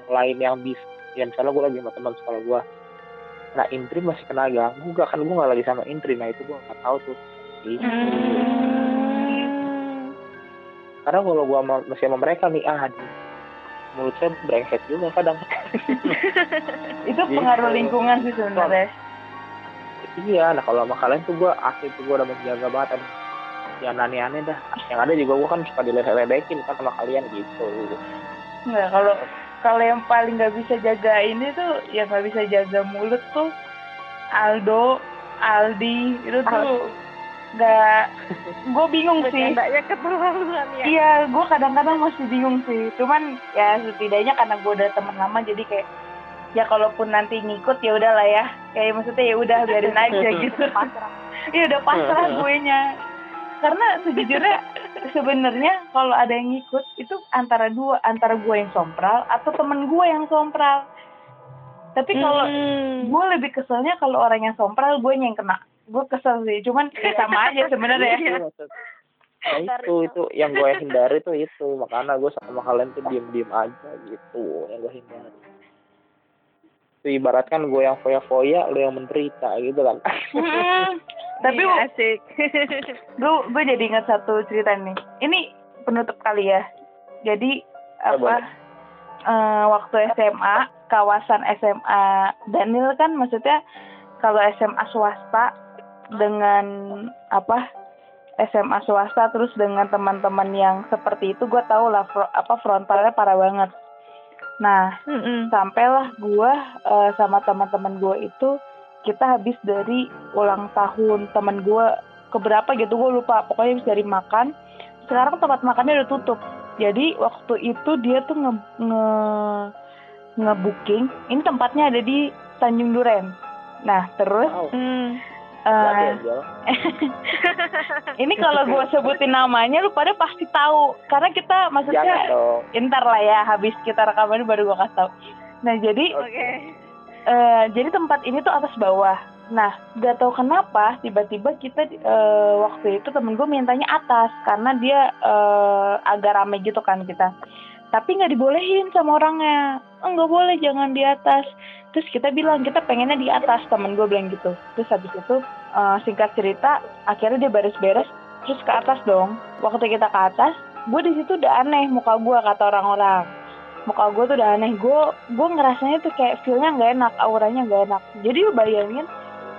lain yang bisa ya misalnya gue lagi sama teman sekolah gue nah intri masih kena ganggu gak kan gue gak lagi sama intri nah itu gue gak tahu tuh hmm. karena kalau gue masih sama mereka nih ah di mulut saya brengsek juga kadang. <laughs> Itu pengaruh gitu. lingkungan sih sebenarnya. Iya nah kalau sama kalian tuh gue asli tuh gue udah menjaga banget yang aneh-aneh dah. Yang ada juga gue kan suka diledek-ledekin kan sama kalian gitu. Nggak, kalau kalau yang paling nggak bisa jaga ini tuh yang nggak bisa jaga mulut tuh Aldo Aldi itu tuh nggak. <laughs> Gue bingung sih. Keterlaluan ya. Iya gue kadang-kadang masih bingung sih. Cuman ya setidaknya karena gue udah temen lama jadi kayak ya kalaupun nanti ngikut ya udahlah ya. Kayak maksudnya ya udah biarin <laughs> aja gitu. Iya udah pasrah <laughs> gue nya. Karena sejujurnya sebenarnya kalau ada yang ngikut itu antara dua antara gue yang sompral atau temen gue yang sompral. Tapi kalau hmm. gue lebih keselnya kalau orang yang sompral gue yang kena gue kesel sih cuman ya <laughs> sama aja sebenarnya. Ya. nah, itu itu yang gue hindari tuh itu. Makanya gue sama kalian tuh diem diem aja gitu yang gue hindari. Itu ibaratkan gue yang foya-foya lo yang menderita gitu kan. Hmm. <laughs> Tapi iya, asik. <laughs> gue gue jadi ingat satu cerita nih. Ini penutup kali ya. Jadi apa uh, waktu SMA kawasan SMA Daniel kan maksudnya kalau SMA swasta dengan apa SMA swasta terus dengan teman-teman yang seperti itu gue tau lah fro, apa frontalnya parah banget nah mm -mm. sampailah gue uh, sama teman-teman gue itu kita habis dari ulang tahun teman gue keberapa gitu gue lupa pokoknya habis dari makan sekarang tempat makannya udah tutup jadi waktu itu dia tuh nge nge ngebooking ini tempatnya ada di Tanjung Duren nah terus wow. hmm, Uh, ini kalau gue <laughs> sebutin namanya lu pada pasti tahu karena kita maksudnya ntar lah ya habis kita rekaman baru gue kasih tahu nah jadi okay. Eh, jadi tempat ini tuh atas bawah. Nah, gak tahu kenapa tiba-tiba kita uh, waktu itu temen gue mintanya atas karena dia uh, agak rame gitu kan kita. Tapi nggak dibolehin sama orangnya. Oh, nggak boleh, jangan di atas. Terus kita bilang kita pengennya di atas. Temen gue bilang gitu. Terus habis itu uh, singkat cerita, akhirnya dia beres-beres. Terus ke atas dong. Waktu kita ke atas, gue di situ udah aneh muka gue kata orang-orang muka gue tuh udah aneh gue gue ngerasanya tuh kayak feelnya nggak enak auranya nggak enak jadi lu bayangin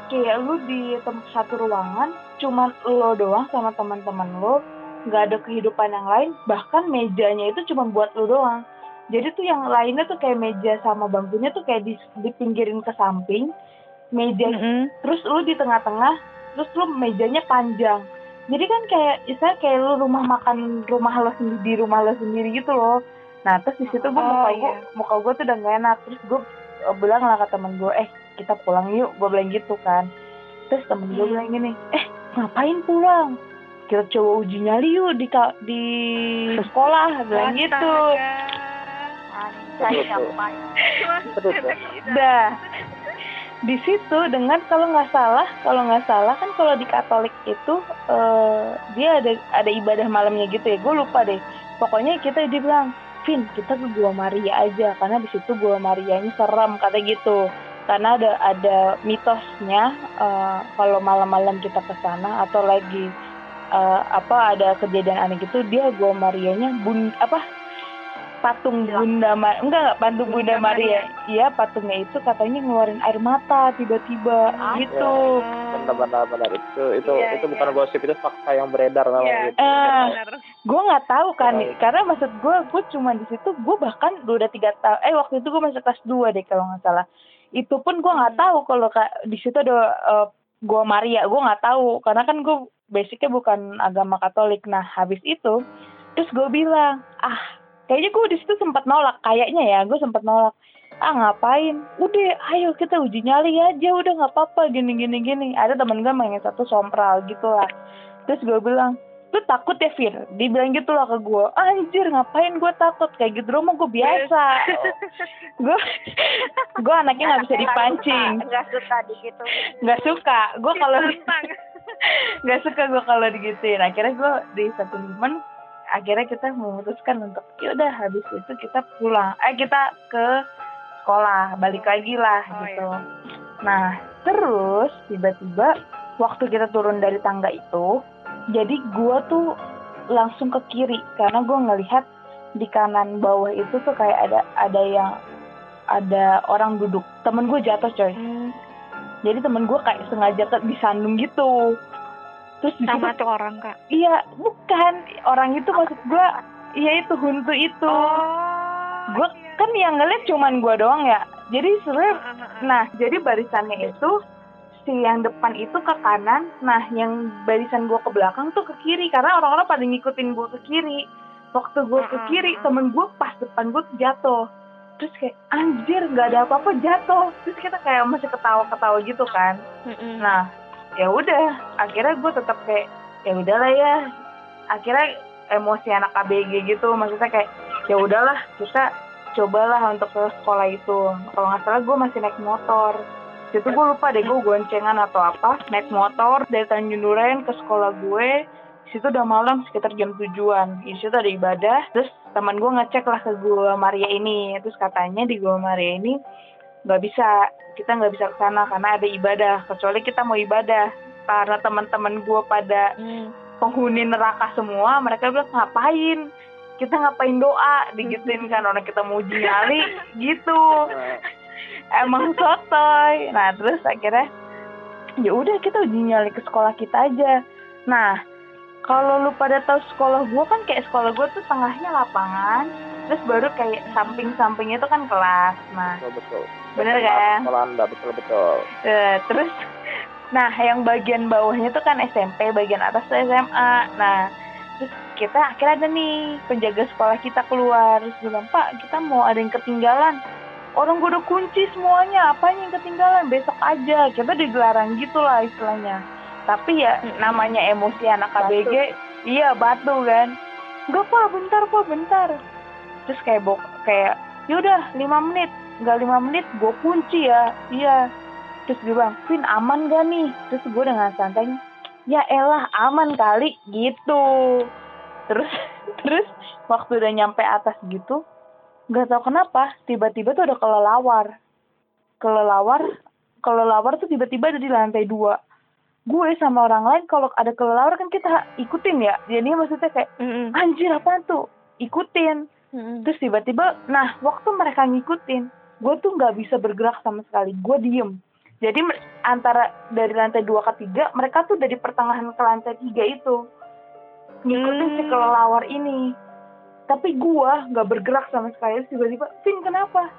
kayak lu di satu ruangan cuman lo doang sama teman-teman lo nggak ada kehidupan yang lain bahkan mejanya itu cuma buat lo doang jadi tuh yang lainnya tuh kayak meja sama bangkunya tuh kayak di, dipinggirin ke samping meja mm -hmm. terus lu di tengah-tengah terus lu mejanya panjang. Jadi kan kayak istilah kayak lu rumah makan rumah lo sendiri di rumah lo sendiri gitu loh. Nah terus di situ gue oh, muka gue iya. muka gue tuh udah gak enak. Terus gue bilang lah ke temen gue eh kita pulang yuk. Gue bilang gitu kan. Terus temen gue bilang gini eh ngapain pulang? Kita coba uji nyali yuk di di <laughs> sekolah. Bilang gitu Dah. di situ dengan kalau nggak salah kalau nggak salah kan kalau di Katolik itu uh, dia ada ada ibadah malamnya gitu ya. Gue lupa deh. Pokoknya kita dibilang Vin kita ke Gua Maria aja karena di situ Gua Marianya serem kata gitu. Karena ada ada mitosnya uh, kalau malam-malam kita ke sana atau lagi uh, apa ada kejadian aneh gitu dia Gua Marianya bun apa patung ya. Bunda Ma enggak enggak patung Bunda, Bunda Maria. Iya, patungnya itu katanya ngeluarin air mata tiba-tiba ah, gitu. Ya. Benar benar itu itu ya, itu ya. bukan gosip itu fakta yang beredar namanya ya, gitu. Uh, gue nggak tahu kan ya. karena maksud gue gue cuma di situ gue bahkan udah tiga tahun eh waktu itu gue masih kelas dua deh kalau nggak salah itu pun gue nggak hmm. tahu kalau di situ ada uh, gua Maria gue nggak tahu karena kan gue basicnya bukan agama Katolik nah habis itu terus gue bilang ah kayaknya gue di situ sempat nolak kayaknya ya gue sempat nolak. Ah ngapain? Udah ayo kita uji nyali aja udah nggak apa-apa gini gini gini. Ada temen gue main satu sompral gitu lah terus gue bilang lu takut ya Fir? Dibilang gitu lah ke gue anjir ngapain gue takut? Kayak gitu rumah gue biasa. <laughs> Gue gue anaknya nggak bisa dipancing. nggak suka gitu nggak suka. Gue kalau <laughs> nggak suka gue kalau digituin. Akhirnya gue di satu momen akhirnya kita memutuskan untuk ya udah habis itu kita pulang. Eh kita ke sekolah balik lagi lah oh, gitu. iya. nah terus tiba-tiba waktu kita turun dari tangga itu jadi gua tuh langsung ke kiri karena gua ngelihat di kanan bawah itu tuh kayak ada ada yang ada orang duduk. Temen gue jatuh coy. Hmm. jadi temen gue kayak sengaja disandung gitu terus sama tuh orang kak. Iya bukan. Orang itu maksud gue iya itu huntu itu. Oh, gue iya. kan yang ngeliat cuman gue doang ya. Jadi sebenarnya nah jadi barisannya itu si yang depan itu ke kanan nah yang barisan gue ke belakang tuh ke kiri. Karena orang-orang pada ngikutin gue ke kiri. Waktu gue ke kiri temen gue pas depan gue jatuh. Terus kayak anjir nggak ada apa-apa jatuh. Terus kita kayak masih ketawa-ketawa gitu kan. Nah ya udah akhirnya gue tetap kayak ya udahlah ya. Akhirnya emosi anak ABG gitu maksudnya kayak ya udahlah kita cobalah untuk ke sekolah itu. Kalau nggak salah gue masih naik motor. Itu gue lupa deh gue goncengan atau apa. Naik motor dari Tanjung Duren ke sekolah gue. Situ udah malam sekitar jam tujuan. Di situ ada ibadah. Terus teman gue ngecek lah ke gua Maria ini. Terus katanya di gua Maria ini nggak bisa kita nggak bisa ke sana karena ada ibadah. Kecuali kita mau ibadah. Karena teman-teman gue pada hmm. penghuni neraka semua mereka bilang ngapain? Kita ngapain doa? Digituin kan orang kita mau uji nyali <laughs> gitu. Emang sotoy. Nah terus akhirnya ya udah kita uji nyali ke sekolah kita aja. Nah kalau lu pada tahu sekolah gue kan kayak sekolah gue tuh tengahnya lapangan. Terus baru kayak samping-sampingnya itu kan kelas. Nah betul, betul. Bener kan? Sekolah anda betul betul. Uh, terus nah yang bagian bawahnya tuh kan SMP bagian atas tuh SMA nah terus kita akhirnya ada nih penjaga sekolah kita keluar. Terus bilang pak kita mau ada yang ketinggalan. Orang gue udah kunci semuanya apa yang ketinggalan? Besok aja. Kita digelarang gitu lah istilahnya. Tapi ya namanya emosi anak KBG batu. iya batu kan. Gak apa bentar pak bentar. Terus kayak bok kayak yaudah lima menit nggak lima menit gue kunci ya. Iya. Terus gue bilang Vin aman gak nih? Terus gue dengan santai ya elah aman kali gitu. Terus <laughs> terus waktu udah nyampe atas gitu nggak tahu kenapa tiba-tiba tuh ada kelelawar. Kelelawar kelelawar tuh tiba-tiba ada di lantai dua. Gue sama orang lain kalau ada kelelawar kan kita ikutin ya. Jadi maksudnya kayak mm-hmm. anjir apa tuh? Ikutin. Terus tiba-tiba nah waktu mereka ngikutin gue tuh nggak bisa bergerak sama sekali. Gue diem. Jadi antara dari lantai dua ke tiga mereka tuh dari pertengahan ke lantai tiga itu. Ngikutin si kelelawar ini. Tapi gue nggak bergerak sama sekali. Tiba-tiba Vin kenapa?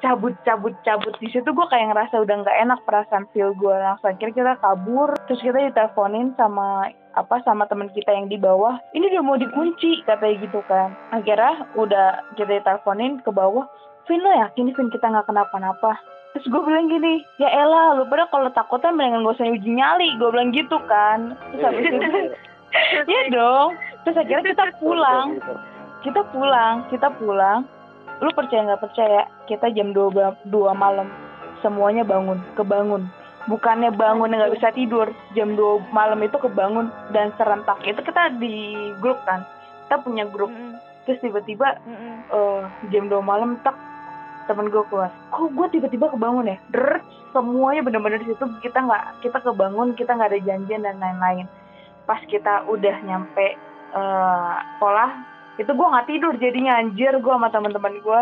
Cabut cabut cabut di situ gue kayak ngerasa udah nggak enak perasaan feel gue langsung akhirnya kita kabur. Terus kita diteleponin sama apa sama teman kita yang di bawah. Ini udah mau dikunci katanya gitu kan. Akhirnya udah kita diteleponin ke bawah Vin lo yakin Vin kita nggak kenapa-napa? Terus gue bilang gini ya elah lu pada kalau takutan mendingan gak usah uji nyali. Gue bilang gitu kan. Terus habis itu ya dong. Terus akhirnya kita pulang. kita pulang kita pulang. Lu percaya nggak percaya? Kita jam dua dua malam semuanya bangun kebangun. Bukannya bangun nggak bisa tidur jam 2 malam itu kebangun dan serentak. Itu kita di grup kan? Kita punya grup. Mm -hmm. Terus tiba-tiba mm -hmm. uh, jam 2 malam tak temen gue keluar. Kok gue tiba-tiba kebangun ya? Der, semuanya bener-bener di situ. Kita nggak kita kebangun kita nggak ada janjian dan lain-lain. Pas kita udah nyampe uh, sekolah itu gue nggak tidur jadinya anjir. Gue sama teman-teman gue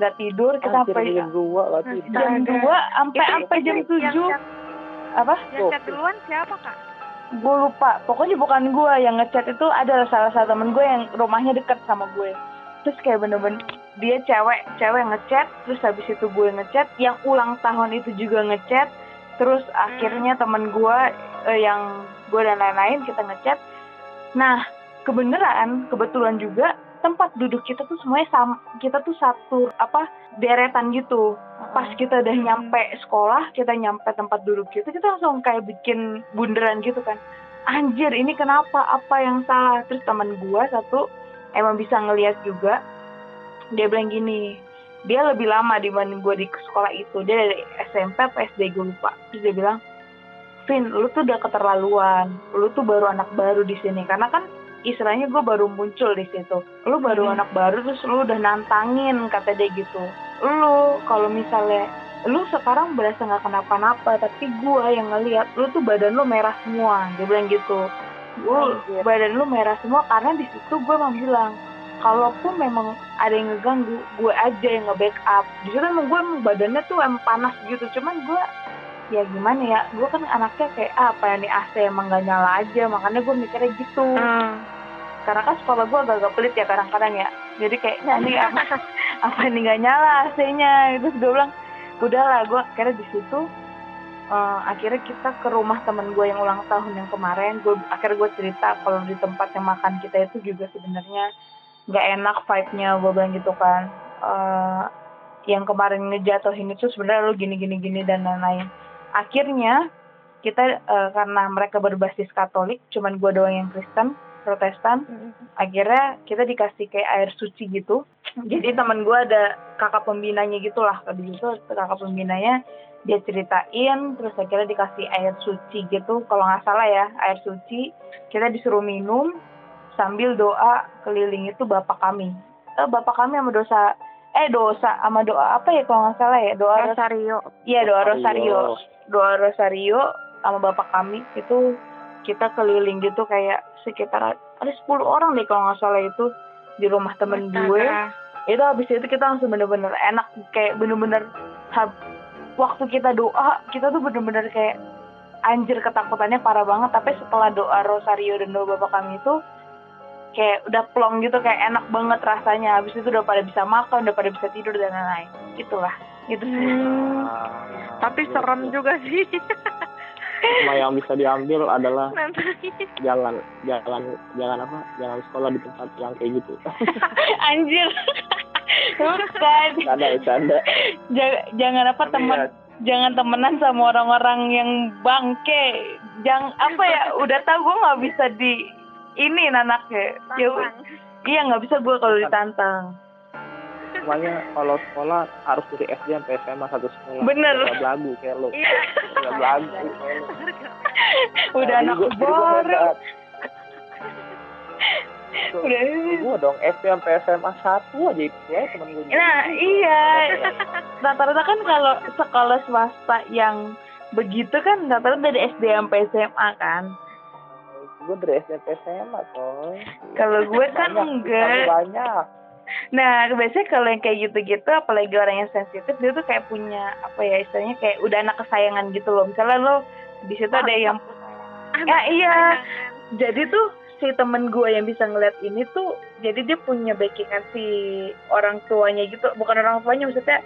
nggak tidur. Kita sampai jam dua jam dua sampai sampai jam tujuh. apa? yang duluan siapa kak gue lupa. Pokoknya bukan gue yang ngechat itu adalah salah satu temen gue yang rumahnya deket sama gue. Terus kayak bener-bener dia cewek cewek ngechat terus habis itu gue ngechat yang ulang tahun itu juga ngechat. Terus hmm. akhirnya temen gue eh, yang gue dan lain-lain kita ngechat. Nah kebenaran kebetulan juga tempat duduk kita tuh semuanya sama kita tuh satu apa deretan gitu. Pas kita udah nyampe sekolah kita nyampe tempat duduk kita kita langsung kayak bikin bunderan gitu kan. Anjir ini kenapa? Apa yang salah? Terus teman gua satu emang bisa ngeliat juga dia bilang gini dia lebih lama dibanding gue di sekolah itu dia dari SMP apa SD gue lupa. Terus dia bilang Vin lu tuh udah keterlaluan lu tuh baru anak baru di sini. Karena kan istilahnya gue baru muncul di situ. Lu baru hmm. anak baru terus lu udah nantangin kata dia gitu. Lu kalau misalnya lu sekarang berasa nggak kenapa-napa tapi gue yang ngeliat lu tuh badan lu merah semua dia bilang gitu. Gue badan lu merah semua karena di situ gue emang bilang kalaupun memang ada yang ngeganggu gue aja yang nge-backup. Di situ emang gue emang badannya tuh emang panas gitu cuman gue ya gimana ya gue kan anaknya kayak ah, apa yang di AC emang gak nyala aja. Makanya gue mikirnya gitu. Hmm karena kan sekolah gue agak-agak pelit ya kadang-kadang ya. Jadi kayak ini apa apa ini nggak nyala AC-nya? Itu gue bilang udahlah gue akhirnya di situ uh, akhirnya kita ke rumah temen gue yang ulang tahun yang kemarin. Gue akhirnya gue cerita kalau di tempat yang makan kita itu juga sebenarnya nggak enak vibe-nya gue bilang gitu kan. Uh, yang kemarin ngejatuhin itu sebenarnya lo gini gini gini dan lain-lain. Akhirnya kita uh, karena mereka berbasis Katolik cuman gue doang yang Kristen Protestan mm-hmm. akhirnya kita dikasih kayak air suci gitu. Jadi teman gue ada kakak pembinanya gitulah tadi itu kakak pembinanya dia ceritain terus akhirnya dikasih air suci gitu. Kalau nggak salah ya air suci kita disuruh minum sambil doa keliling itu bapak kami. Eh, bapak kami sama dosa eh dosa sama doa apa ya kalau nggak salah ya? Doa rosario. Iya doa rosario. Doa rosario sama bapak kami itu kita keliling gitu kayak sekitar ada 10 orang deh kalau nggak salah itu di rumah temen Mata. gue. Itu habis itu kita langsung bener-bener enak kayak bener-bener waktu kita doa kita tuh bener-bener kayak anjir ketakutannya parah banget. Tapi setelah doa rosario dan doa bapak kami itu kayak udah plong gitu kayak enak banget rasanya. Habis itu udah pada bisa makan udah pada bisa tidur dan lain-lain. Itulah. Itu sih. Hmm. tapi serem juga sih <laughs> cuma yang bisa diambil adalah jalan jalan jalan apa? Jalan sekolah di tempat yang kayak gitu. <laughs> Anjir. Bukan ada canda jangan apa teman jangan temenan sama orang-orang yang bangke. Jangan apa ya udah tau gue nggak bisa di ini anaknya ya iya nggak bisa gue kalau ditantang semuanya kalau sekolah harus dari SD sampai SMA satu sekolah. Bener. Gak belagu kayak lo. Iya. Gak belagu kayak lo. <laughs> Udah anak baru <laughs> udah. Gue dong SD sampai SMA satu aja ya temen gue nah iya. <laughs> Rata-rata kan kalau sekolah swasta yang begitu kan rata-rata dari SD sampai SMA kan? Gue dari sampai SMA coy. Kalau gue kan enggak. banyak Nah, biasanya kalau yang kayak gitu-gitu, apalagi orang yang sensitif, dia tuh kayak punya apa ya istilahnya kayak udah anak kesayangan gitu loh. Misalnya lo di situ ada yang, ya iya. Jadi tuh si temen gue yang bisa ngeliat ini tuh, jadi dia punya backingan si orang tuanya gitu, bukan orang tuanya maksudnya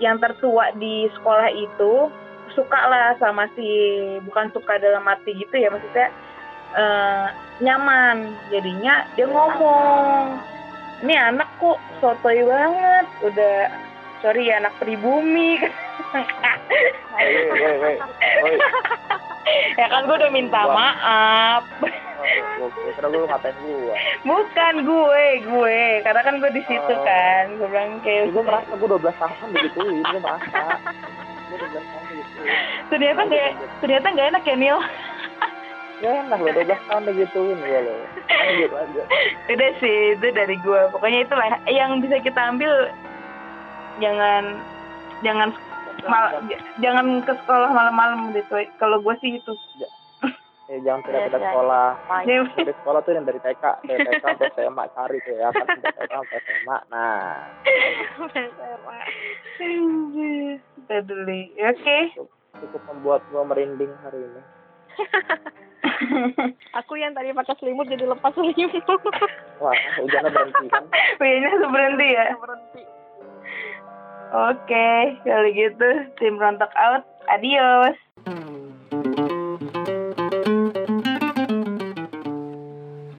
yang tertua di sekolah itu suka lah sama si bukan suka dalam arti gitu ya maksudnya uh, nyaman jadinya dia ngomong ini anak kok sotoy banget. Udah sorry ya anak pribumi. Ya kan gue udah minta maaf. Gue ngatain gue bukan gue gue. Karena kan gue di situ oh. kan. Gue bilang kayak gue merasa gue 12 tahun begituin gue merasa. Gue tahun gitu ternyata nggak ternyata nggak enak ya Nil ya enak lo 12 tahun digituin gue lo lanjut aja udah sih itu dari gue pokoknya itulah. Yang bisa kita ambil jangan jangan mal, jangan ke sekolah malam-malam gitu. Kalau gue sih itu. Eh, jangan tidak tidak ya, ya. sekolah. Ya, dari sekolah tuh yang dari TK dari TK sampai SMA cari tuh ya. Kan dari TK sampai SMA nah. Udah dulu. Oke. cukup membuat gue merinding hari ini <laughs> Aku yang tadi pakai selimut jadi lepas selimut. wah hujannya berhenti kan Kayaknya langsung berhenti ya. Berhenti. Oke, kalau gitu tim rontok out. Adios.